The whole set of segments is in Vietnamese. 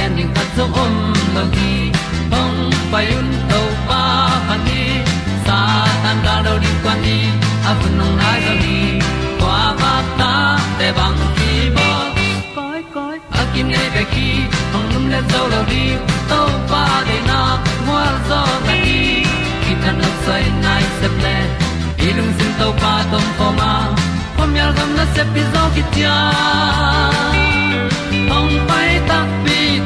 pi zo gen zo om lo gi hong pai un to pa pa ni sa tan da do di kwan ni a bu nong nai zo ni kwa ba ta te bang ki bo koi koi a kim nei be ki hong lum le zo lo di to pa de na mo zo ta ni ki tan no sai nai se ple ilung sin to pa tom ko ma. Pom yal gam na se pi zo ki tia hong pai ta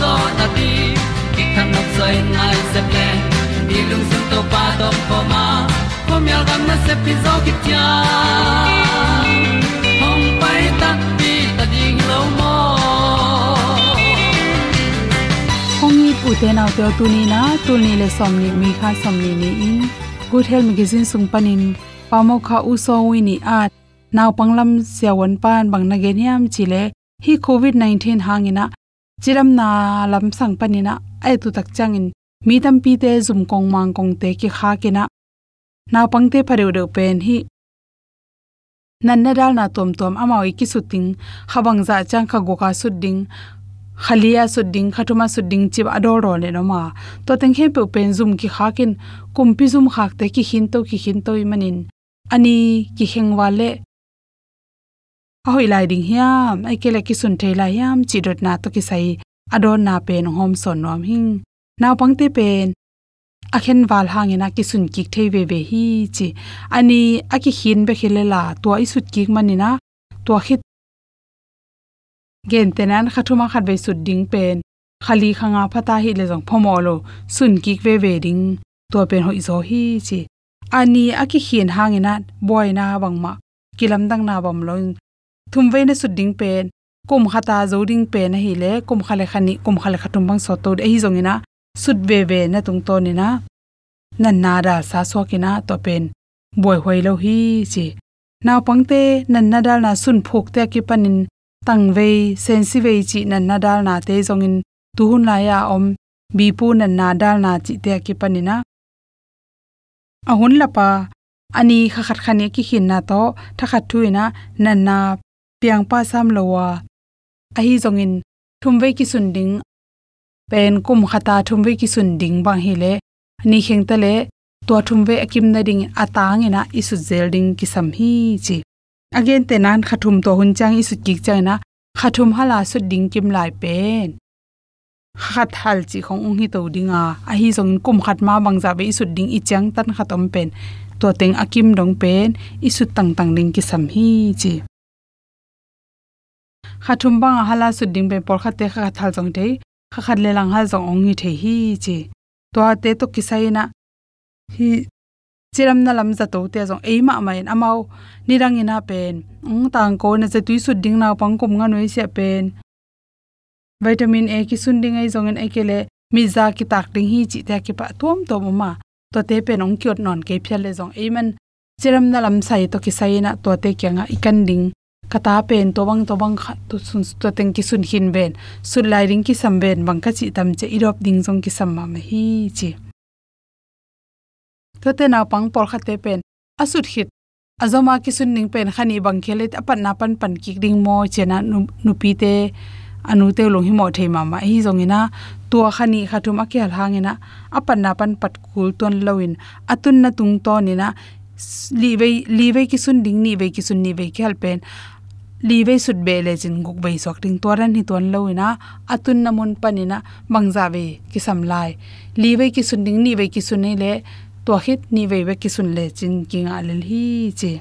zo na ti ki kan nok sai nai se ple ni lung sun to pa do po ma. Po mi al gam na se pi zo ki tia hong pai ta pi ta ding lo mo hong ni pu te naw te tu ni na tu ni le som ni mi kha som ni ni in. Good health magazine sung panin pamo kha u so wi ni at naw panglam siawan pan bang na ge yam chile hi covid 19 hangina chiram na lam sang panina ai tu tak changin mi tam pi te zum kong mang kong te ki kha ke na na pang te phare de pen hi nan na dal na tom tom amawi ki suting khawang za chang kha goka suding khalia sudding, khatuma sudding chip ador ro le no ma to teng he pe pen zum ki khakin kumpi zum khak te ki hin to ki hin toy manin. Ani ki heng wale hoi lai ding hiam. Ai kele ki sun thei lai yam chi dot na to ki sai adon na pen hom son nom hing. Naw pangte pen akhen wal hangena ki sun ki thei ve ve hi chi, ani aki hin be khile la to i sut ki manina to khit gen tenan khathuma khat be sut ding pen khali khanga phata hi le jong phomolo sun ki ve ve ding to pen hoi zo hi chi, ani aki hin hangena boy na bangma kilam dang na bam lo thum ve na su ding pen, kum khata zoding pe na hi le kum khale khani, kum khale khatum bang so to ei zong ina, sut ve ve na tung to ni na na na da sa so kina to pen. Boy hoi lo hi chi. Naw pangte nan na dal na sun phuk te ki panin tang ve sensi ve chi nan na dal na te zongin tu hun la ya om bi pu nan na dal na chi te ki panina ahun lapa ani kha khat khani ki hin na to tha khat thuina nan na piang pa sam lowa a hi zongin thumve ki sunding pen kum khata thumve ki sunding bang hi le ni kheng ta le to thumve akim na ding atang ina isu zel ding ki sam hi chi again te nan khathum to hun chang isu ki chang na khathum hala su ding kim lai pen khat hal chi khong ung hi to dinga a hi zong kum khat ma bang za be isu ding i chang tan khatom pen to teng akim dong pen isu tang tang ding ki sam hi chi khathum bang hala su ding be por khate kha thal jong thei kha khat le lang hal jong ong hi thei hi chi to te to kisai na hi chiram na lam za to te jong ei ma ma en amao ni rang ina pen. Ong tang ko na je tui su ding na pang kum nga noi se pen. Vitamin a ki sun ding ai jong en ekele mi za ki tak ding hi chi ta ki pa tom to ma. To te pen ong kyot non ke phel le jong eiman chiram na lam sai to kisai na to te kya nga ikanding kata pen to bang to bang kha to sun to teng ki sun hin ben. Sun lai ring ki sam ben, bang ka chi tam che irop ding jong ki sam ma me hi chi. To te na pang por kha te pen, asut hit. Azoma ki sun ning pen, khani bang khele apan na pan pan ki ding mo chena nu pi te, anu te long hi mo thei ma ma. Hi jong ina to khani khatum akyal hangena apan na pan pat kul ton lawin atun na tung to ni na li ve li ve ki sun ding, ni ve ki sun, ni ve khel pen li sut be le jin guk be sok ting to ran hi ton loina atun namun panina mangza ve kisam lai. Li ki sun ding, ni ve ki sun le to hit ni ve ve ki sun le chin ki nga le hi che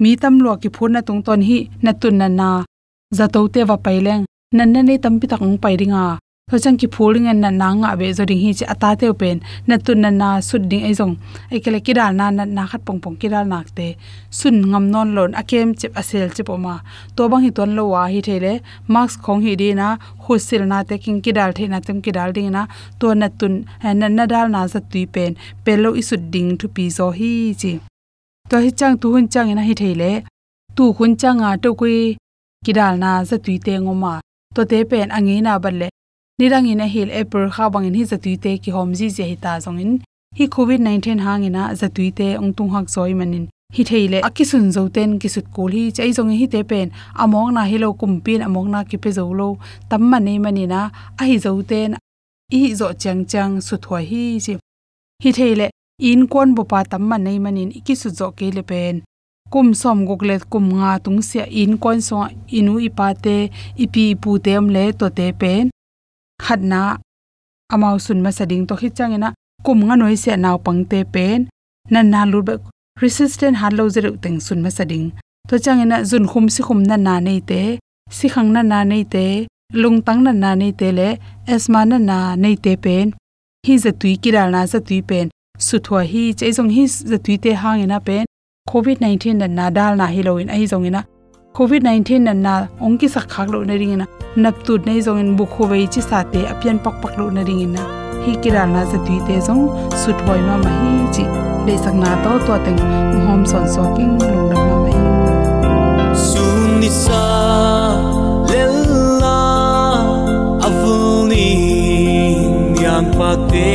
mi tam lo ki phun na tung ton hi, na tun na na. Za to te wa pai leng nan na ne tam pi tak ng pai ringa tho ki phuling an na nga be zo ding hi chi ata te pen. Na tun na na sud ding ai jong ai kele ki dal na na khat pong pong ki dal nak te. Sun ngam non lon akem chep asel chep oma. To bang hi ton lo wa hi thele. Max khong hi di na. Husil na te king ki dal the na tum ki dal ding na. To na tun eh, na na dal na za tui pen. Pelo isud ding thu pi zo hi chi. To hi chang tu hun chang na hi thele. Tu hun chang a to kui kidal na za tui te ngoma. To te pen angi na balle nirang in a hil april kha bangin hi za te ki hom ji je hita zong in. Hi covid 19 hangina za tui te ong tung hak zoi manin hi theile akisun zoten ki sut kul hi chai zong hi te pen. Among na hilo kumpin among na ki pe zo lo. Tam ma manina a hi zoten i zo chang chang su thoi hi ji hi theile in kon bo pa tam ma nei manin ki su zo ke le pen. Kum som goklet kum nga tung sia, in kon so inu ipate ipi pu tem le to te pen khatna amau sun ma sading to khi changena kum nga noi se naw pangte pen. Nan na lu resistant han lo zero teng sun ma sading. To changena zun khum si khum na na nei te, si khang na na nei te, lung tang na na nei te le asma na na nei te pen. Hi za tui kiral na za tui pen. Su thwa hi cheizong hi za tui te hangena pen. Covid 19 na na dal na hi loin ai zongina covid 19 na na ongki sak khak lo na ringina nap tu nei zongin bu khowei chi sa te apian pak pak lo na ringina hi kira na za tui te zong, sut hoi ma ma hi chi. Le sak na to to teng hom son so king lo na ma ma sun ni sa lella avuni yang pa te.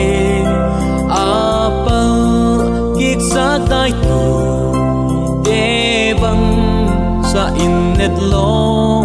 Apal kik sa tai sa in net lo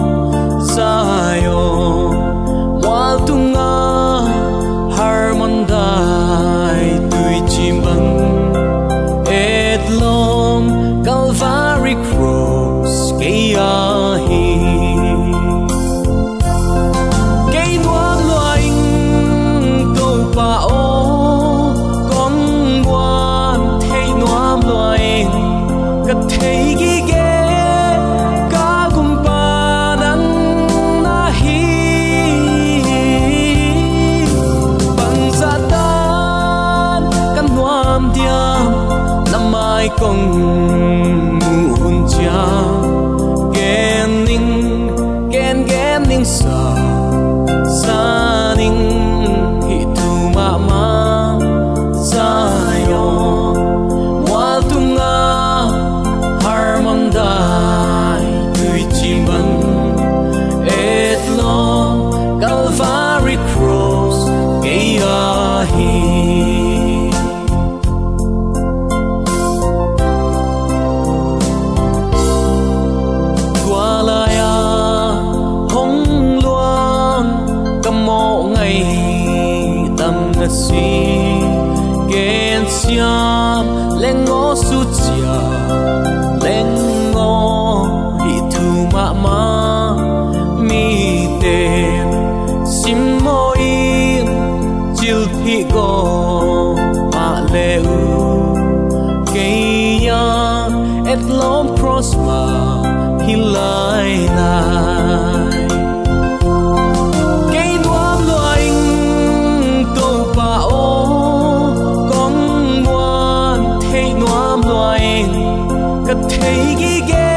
끝에 이기게.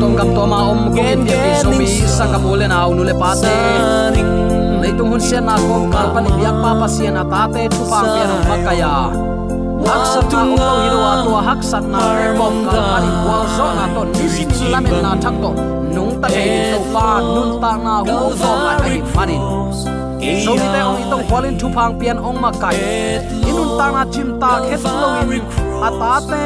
Tong kam to ma om ko mi ning sa. sang kam ule na unu le pa te nei tung hun sian na ko kal pa ni biak pa pa sian na ta te tu pa pe na makaya hak sat na ong lo hilo wa to hak sat na bom kal pa ni wal zo na to ni sin lamen na thak to nung ta ke to pa nun ta na hu fo ma ai manin so mi te ong itong kwalin thu phang pian ong makai inun ta na chim ta khet lo in. ata te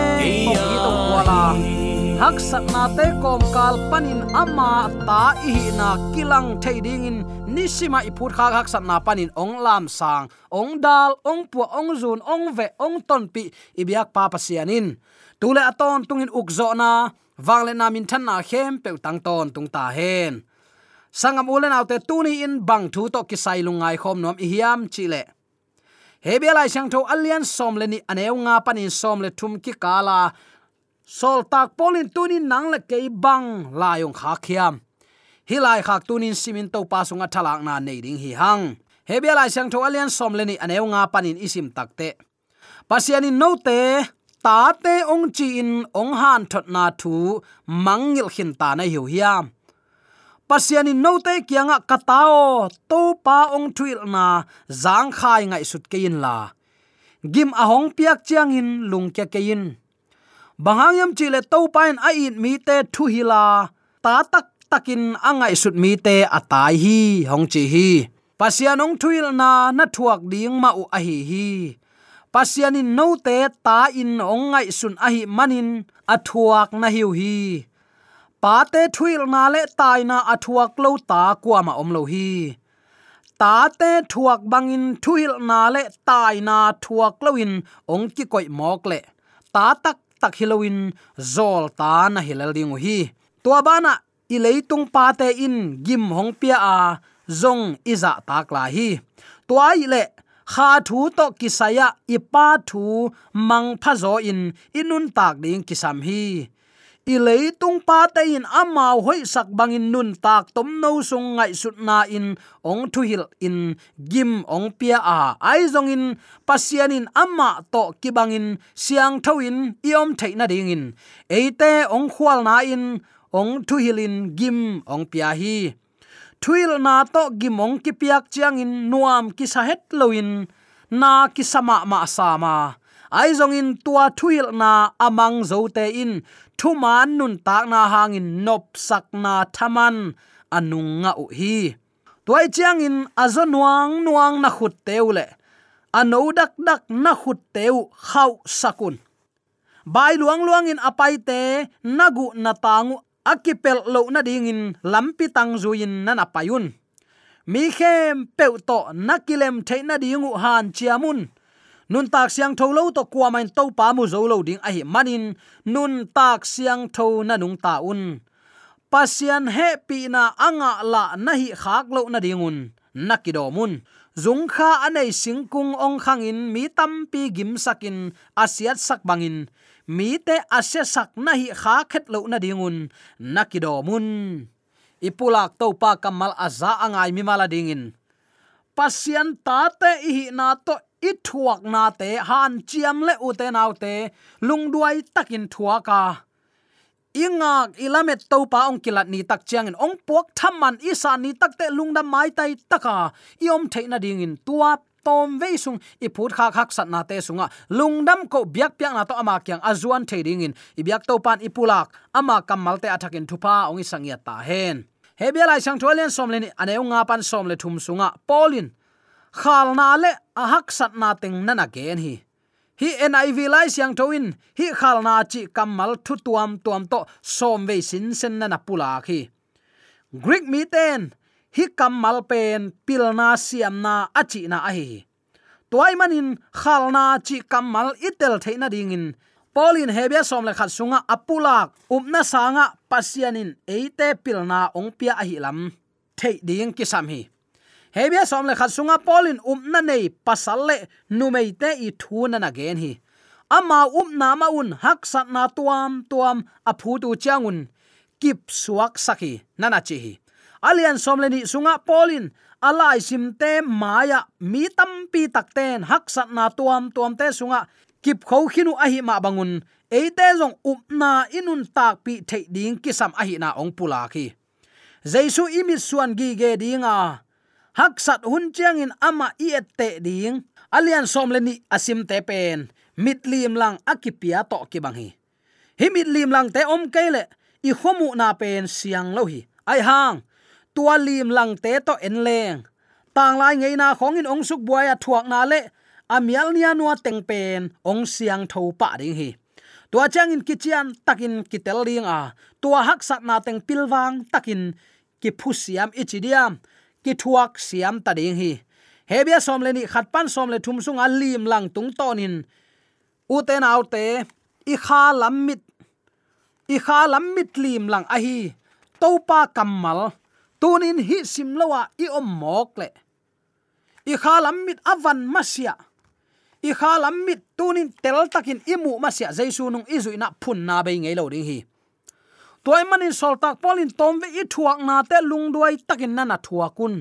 ong itong kwala hak sat na te kom kal panin ama ta i na kilang thading in nisima iput khak hak sat na panin ong lam sang, ong dal, ong pu ong zun, ong ve, ong ton pi ibyak pa pasianin tule aton tungin ukzo na wangle na min than na khem pe tang ton tung ta hen. Sangam ulen autte tuni in bang thu to kisai lungai khom nom i hiam chile hebelai lai sang tho alian som le ni aneu nga panin som le thum ki kala sol tak polin tunin nang le ke bang layong kha khiam. Hilai khak tunin simin to pasunga thalak na nei ding hi hang. Hebia lai sang tho alian som le ni aneu nga panin isim takte pasiani no te, ta te ong chi in ong han thot na thu mangil khin ta na hiu hiam. Pasiani no te kianga katao to pa ong thuil na zang khai ngai sut kein la. Gim ahong piak chiang in lung ke kein bangangyam chile to pain a in mi te thu hila ta tak takin angai sut mi te atai hi, hong chi hi. Pasianong thuil na na thuak ding ma u a hi hi. Pasianin no te ta in ong ngai sun a hi manin athuak na hiu hi. Pa te thuil na le tai na athuak lo ta kwa ma om lo hi. Ta te thuak bangin thuil na le tai na thuak loin ong ki koi mok le. Ta tak tak hilowin zol ta na hilal ding hi. Tua bana i leitung pa te in gim hong pia a zong iza tak la hi. Tua i le, kha thu to kisaya ipa thu mang pha zo in inun tak ding kisam hi i tung pa te in amao hoi sak bangin nun tak tom no sung ngai sut na in ong thu hil in gim ong pia a. Ai zong in, pasian in amma to kibangin siang thoin iom theina ding in. Eite ong khwal na in ong thu hilin gim ong pia hi. Thuil na to gimong ki piak chiang in nuam ki sa het loin na ki sama ma sama ai zong in tua thuil na amang zo te in. Thu man nun tak na hangin nop sak na thaman. Anung nga u hi. Toy chiang in azo nuang nuang na khut teule ano dak dak na khut teu khau sakun. Bai luang luang in apai te, nagu na tangu akipel lo na ding in lampi tang zuin na na payun. Mi khem peu to nakilem theina dingu han chiamun nun tak siang tho lo to kwa main to pa mu zo lo ding a hi manin. Nun tak siang tho na nung ta un. Pasian he pi na anga la na hi khak lo na dingun nakido mun zung kha anei singkung ong khangin mi tam pi gim sakin asiat sak bangin mi te ase sak na hi kha khet lo na dingun nakido mun ipulak to pa kamal aza angai mi mala dingin pasian ta te hi na to i thuak na te, han chiam le u te nau te, lungduai takin thuaka ingak ilamet to pa ong kilat ni tak chiang in ong puak thamman isa ni tak te lungdam mai tai taka. Iom theina ding in tua tom ve sung. I phut kha khak sat na te sunga. Lungdam ko biak piak na to ama kyang. Azuan thading in i biak to pan ipulak. Ama kamal te athakin thupa. Ong i sangia ta hen. Hebelai sang tholen somlen ane nga pan somle thum sunga. Polin khal na le ahak sat na teng nana gen hi. Hi niv lai siang thoin hi khal na chi kamal thu tuam tuam to som ve sin sen na pula khi. Greek mi ten, hi kamal pen pilna siam na achi na a hi. Toy manin khal na chi kamal itel theina dingin polin hebia som le khat sunga apulak umna sanga pasianin eite pilna ongpia ahilam thei ding ki sam hi hebia som le khasunga polin umna nei pasalle numeite te i thuna na gen hi. Ama umna ma un hak sat na tuam tuam aphu tu changun kip suak saki, nana chi hi. Alian som le ni sunga polin alai sim te maya mi tam pi tak ten hak sat na tuam tuam te sunga. Kip kho khinu ahi ma bangun. Eite zong upna na inun tak pi thei ding kisam ahi na ong pula khi jaisu imi suan gi ge dinga hak sat hun chiang in ama i te ding. Alian som le ni asim te pen. Mit lim lang akipia to ki bang hi. Hi mit lim lang te om kele i khomu na pen siang lo hi. Ai hang. Tua lim lang te to en leng. Tang lai ngei na khong in ong suk buaya thuak na le. Amial nia nuwa teng pen, ong siang tho pa ding hi. Tua chang in kichian takin kitel ring a. Tua hak sat na teng pilwang takin ki phusiam ichidiam ki thuak siam ta ding hi. Hebia som le ni khat pan som le thum sung a lim lang tung tonin u te nau te, i kha lam mit, i kha lam mit lim lang a hi. To pa kamal tunin hi sim lowa i om mok le. I kha lam mit avan masia. I kha lam mit tunin tel takin imu masia. Jaisu nung izuina phun na be ngei lo ding hi toy manin sol tak polin tom ve i thuak na te lung duai takin na na thuakun.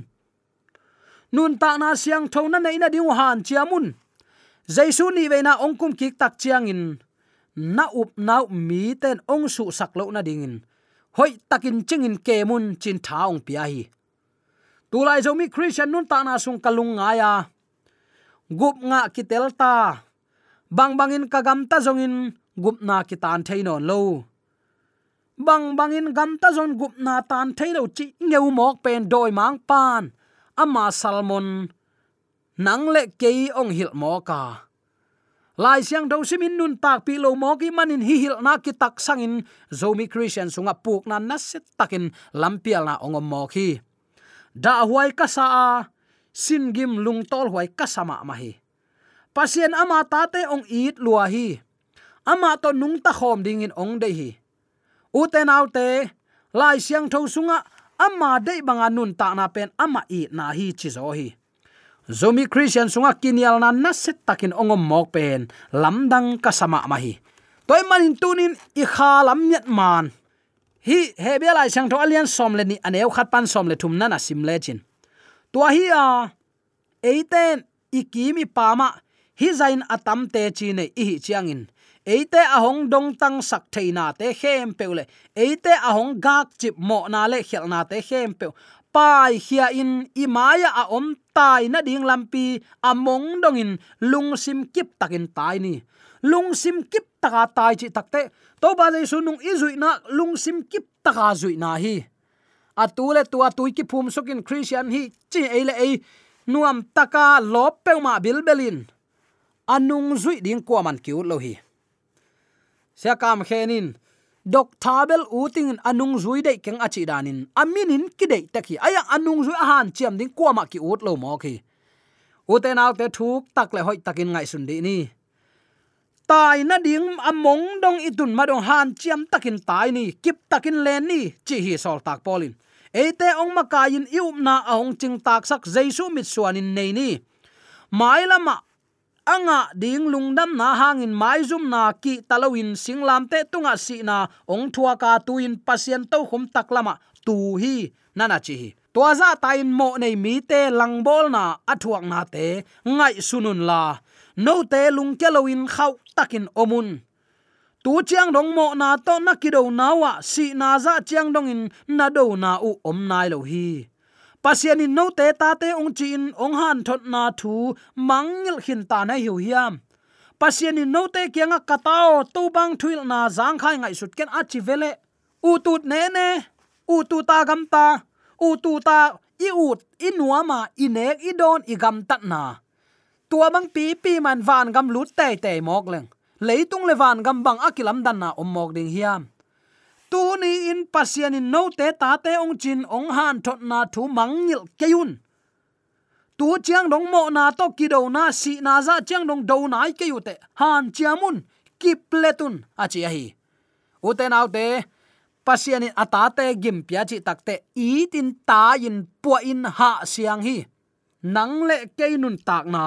Nun ta na siang tho na nei na ding han chiamun. Jaisu ni ve na ongkum kik tak chiang in na up nau mi ten ong su sak lo na ding in hoi takin chingin kemun chin thaung pia hi. Tulai zomi christian nun ta na sung kalung nga ya. Gup nga kitel ta. Bang bangin kagam ta zongin, gup na kitan thainon lo bang bangin gam ta zon gup na tan thailo chi ngeu mok pen doi mang pan. Ama salmon, nang le ke ong hil mo ka lai siang do simin nun tak pi lo mo ki manin hi hil na ki tak sangin, zomi christian sunga puk na na set takin lampial na ong mo khi da huai ka sa a, sin gim lung tol huai ka sama ma hi. Pasien ama ta te ong it lua hi. Ama to nung ta khom ding in ong de hi u te lai siang tho sunga, amma dei banga nun ta na pen, amma i na hi chi zo hi. Zomi christian sunga kinial na na set takin ongom mok pen lamdang ka sama ma hi. Toy manin tunin i kha lam nyat man. Hi hebia lai siang tho alian som le ni aneu khat pan som le thum na na sim le chin. Tua hi a eiten ikimi pama hi zain atam te chi ne i hi chiangin eite ahong dong tang sak theina te khem peule eite ahong gak chip mo na le khelna te khem pe pai hia in imaya a om tai na ding lampi among dongin lungsim kip takin tai ni. Lungsim kip taka tai chi takte to ba le su nung izui na lungsim kip taka zui na hi. Atule tua tui ki phum sokin christian hi, chi ele ei, nuam taka lop pe ma bilbelin anung zui ding kwa man kiu lo hi sia kam khenin. Dok thabel uting anung zui dei keng achi danin. Aminin ki dei takhi aya anung zui han chiam ding kwa ma ki ut lo mo khi uten out te thuk tak le hoi takin ngai sun di ni. Tai na ding among dong itun ma dong han chiam takin tai ni. Kip takin len ni, chi hi sol tak polin. Ate ong makayin iup na ahong ching tak sak jaisu mit suanin nei ni. Mailama anga ding lungdam na hangin mai zum na ki talawin singlam te tunga si na ong thua ka tuin pasien to khum taklama tu hi, nana chi hi. To za tain mo nei mi te langbol na athuak na te ngai sunun la. No te lung kelowin khau takin omun. Tu chiang dong mo na to na ki do na wa si na za chiang dong in na do na u om nai lo hi pasian in no te ta te ong chin ong han thot na thu mangil hin ta na hiu hiam. Pasian in no te kyanga katao to bang thuil na zang khai ngai sut ken achi vele. U tut ne ne, u tu ta gam ta, u tu ta i ut, i nuama i nek i don, i gam tat na. Tua bang pi pi man van gam lut te te mok leng. Leitung le van gam bang akilam dan na om mok ding hiam tu ni in pasian in no te ta te ong chin ong han thot na thu mangil keyun tu chiang dong mo na to ki do na si na za chiang dong do na ke yu te. Han chiamun ki pletun a chi hi. Uten au te, pasian in ata te gim pya chi takte i tin ta in pu in ha siang hi. Nang le ke nun tak na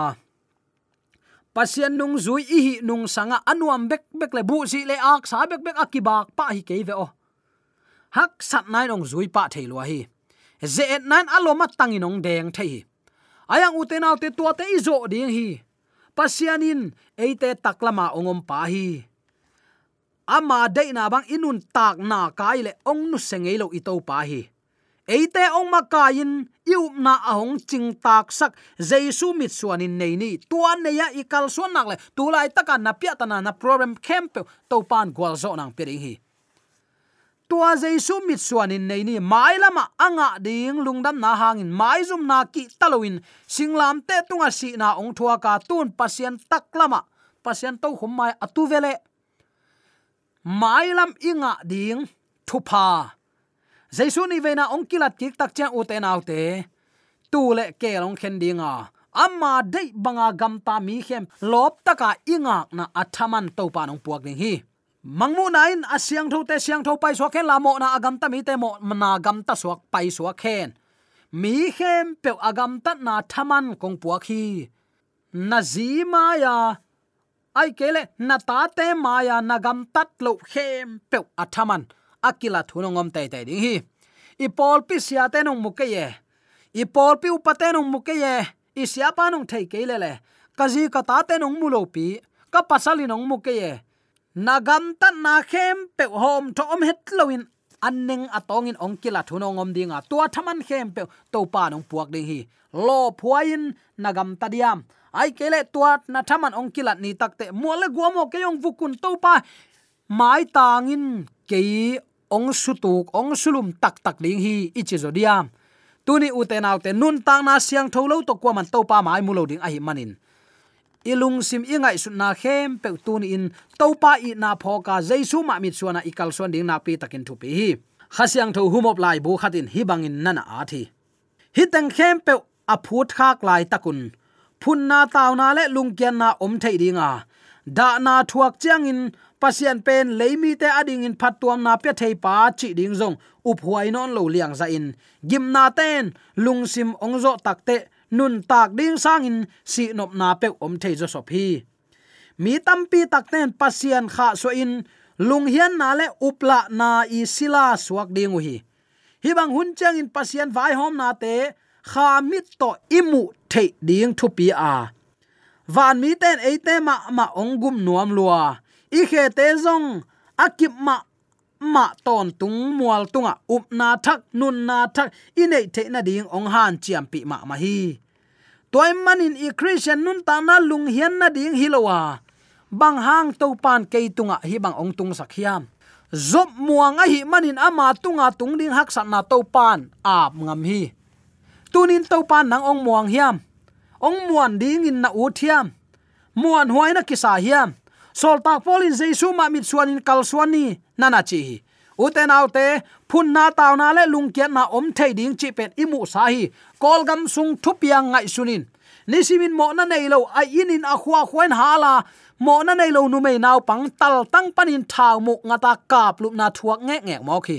pasian nung zui i hi nung sanga anuam bek bek le bu si le ak, sa bek bek akibak pa hi ke ve o. Hak sat nai nong zui pa thei lo hi. Ze et nan aloma tangi nong deng thei ayang uten te tua te izo ding hi. Pasianin eite taklama ongom pa hi. Ama dei na bang inun tak na kai le ong nu sengei lo ito pa hi eite ong makain, iup na ahong ching tak sak. Jesu mit suanin nei ni. Tuan ne ya ikal suan nak le. Tulai taka na pia tana na problem camp to pan gwal zo nang piring hi. Tua jesu mit suanin nei ni. Mai lama anga ding lungdam na hangin. Mai zum na ki taloin singlam te tunga si na ong thua ka tun. Pasien tak lama. Pasien to hum mai atu vele. Mai lam inga ding thupa jesu ni veina ong kilat ki tak chen uten nau te tu le ke long khen dinga amma dei banga gam ta mi khem lop taka inga na athaman to pa nong puak ding hi. Mangmu nain asyang tho te syang tho pai so khen la mo na agam ta mi te mo na gam ta suak pai so khen. Mi khem pe agam ta na thaman kong puak hi. Na zi ma ya ai kele na ta te ma ya na gam tat lo khem pe athaman akila thunongom tai tai ding hi. I pol pi sia te nong muke ye. I pol pi upate nong muke ye. I sia pa nong thei ke le le. Kazi ka ta te nong mulo pi. Ka pasali nong muke ye. Nagam ta na khem pe hom to om het loin anneng atongin ongkila thunongom dinga tua thaman khem pe to pa nong puak ding hi. Lo phuain nagam ta diam. Ai kele tuat na thaman ongkila ni takte mole guamo ke yong vukun to pa. Mai tangin ke ong sutuk ong sulum tak tak ding hi ichi zodiam tuni uten autte nun tang na siang tholo to kwa man to pa mai mulo ding ahi manin. Ilung sim ingai su na khem pe tun in topa i na pho ka jaisu ma mit suana ikal suan ding na pi takin thu pi hi. Khasyang tho humop lai bu khatin hi bangin nana a thi. Hi tang khem pe a phut khak lai takun. Phun na taw na le lung kian na om thei dinga da na thuak chiang in pasian pen leimi te ading in phat tuam na pe thei pa, chi ding zong, up huai non lo liang za in, gim na ten, lung sim ong zo takte nun tak ding sang in, si nop na pe om thei zo sop hi. Mi tampi takten pasian kha so in, lung hian na le upla na i sila suak ding hi. Hi bang hun chang in pasian vai hom na te, kha mit to imu thei ding thu pi a. Van mi ten eite ma ma ong gum nuam lua i khe te zong akip ma ma ton tung mual tunga up na thak, nun na thak inei the na ding ong han chiam pi ma ma hi. Toy manin i christian nun ta na lung hian na ding hilowa bang hang to pan ke tunga, hi bang ong tung sakhiam zop muang a hi manin ama tunga tung ding hak san na to pan ap ngam hi. Tunin to pan nang ong muang hiam. Ong muan ding in na u thiam muan huai na kisa hiam sol tak polin jesu ma mit suan in kal suan ni nana chi uten autte phun na taw na le lung kiat na om thei ding chi pen imu sa hi. Kol gam sung thupiang ngai sunin nisimin mo na nei lo ai inin a khwa khwen hala mo na nei lo nu mei naw pang tal tang panin thau muk ngata kap lup na thuak nge nge mo khi.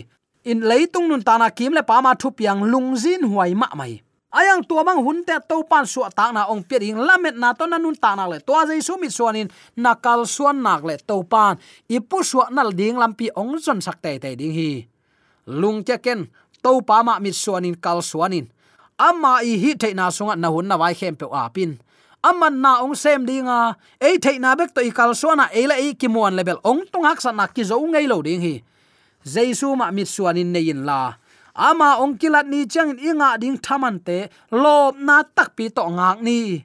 In leitung nun ta na kim le pa ma thupiang lungzin huai ma mai ayang tua mang hunte to pan su ta na ong pe ding lamet na to na nun ta na le. To jai su mi suanin nakal suan nak le to pan. Ipu su nal ding lampi ong zon sak te te ding hi. Lung che ken, to pa ma mi suanin kal suanin amma i hi te na sunga na hun na vai khem pe a pin. Aman na ong sem dinga e the na bek to i kal a e la e ki mon level ong tung hak sa na ki zo ngei lo ding hi. Jaisu ma mi nei in la ama ong kilat ni chang in inga ding thaman te lob na tak pi to ngak ni.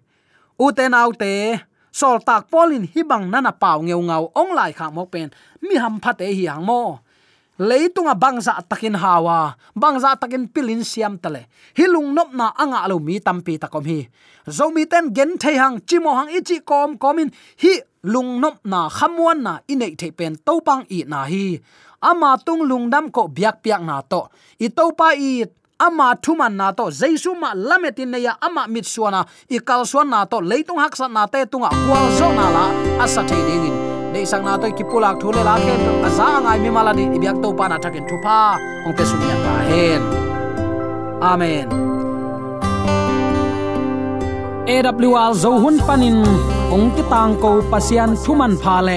U te te, sol tak polin hibang nana pau ngeu ngau ong lai kha mok pen, mi ham phate hi hang mo. Leitunga bangza takin hawa bangza takin pilin siam tale hilung nop na anga lo mi tampi takom hi. Zomi ten gen thei hang chimo hang ichi kom komin hi lung nop na khamwan na inei thei pen topang i na hi ama tung lungdam ko biak piak na to. I to pa i ama thuman na to. Jaisu ma lametin ne ya ama mit suana. I kal suan na to. Leitung hak san na te tunga kwal zo na la. Asa thei ding in. Sang na to ki pulak thule la khe to aza ngai mi mala ni. Biak to pa na thakin thu pa. Ong te sunya ta hen. Amen. AWR zo hun panin ong ki tang ko pasian thuman pha le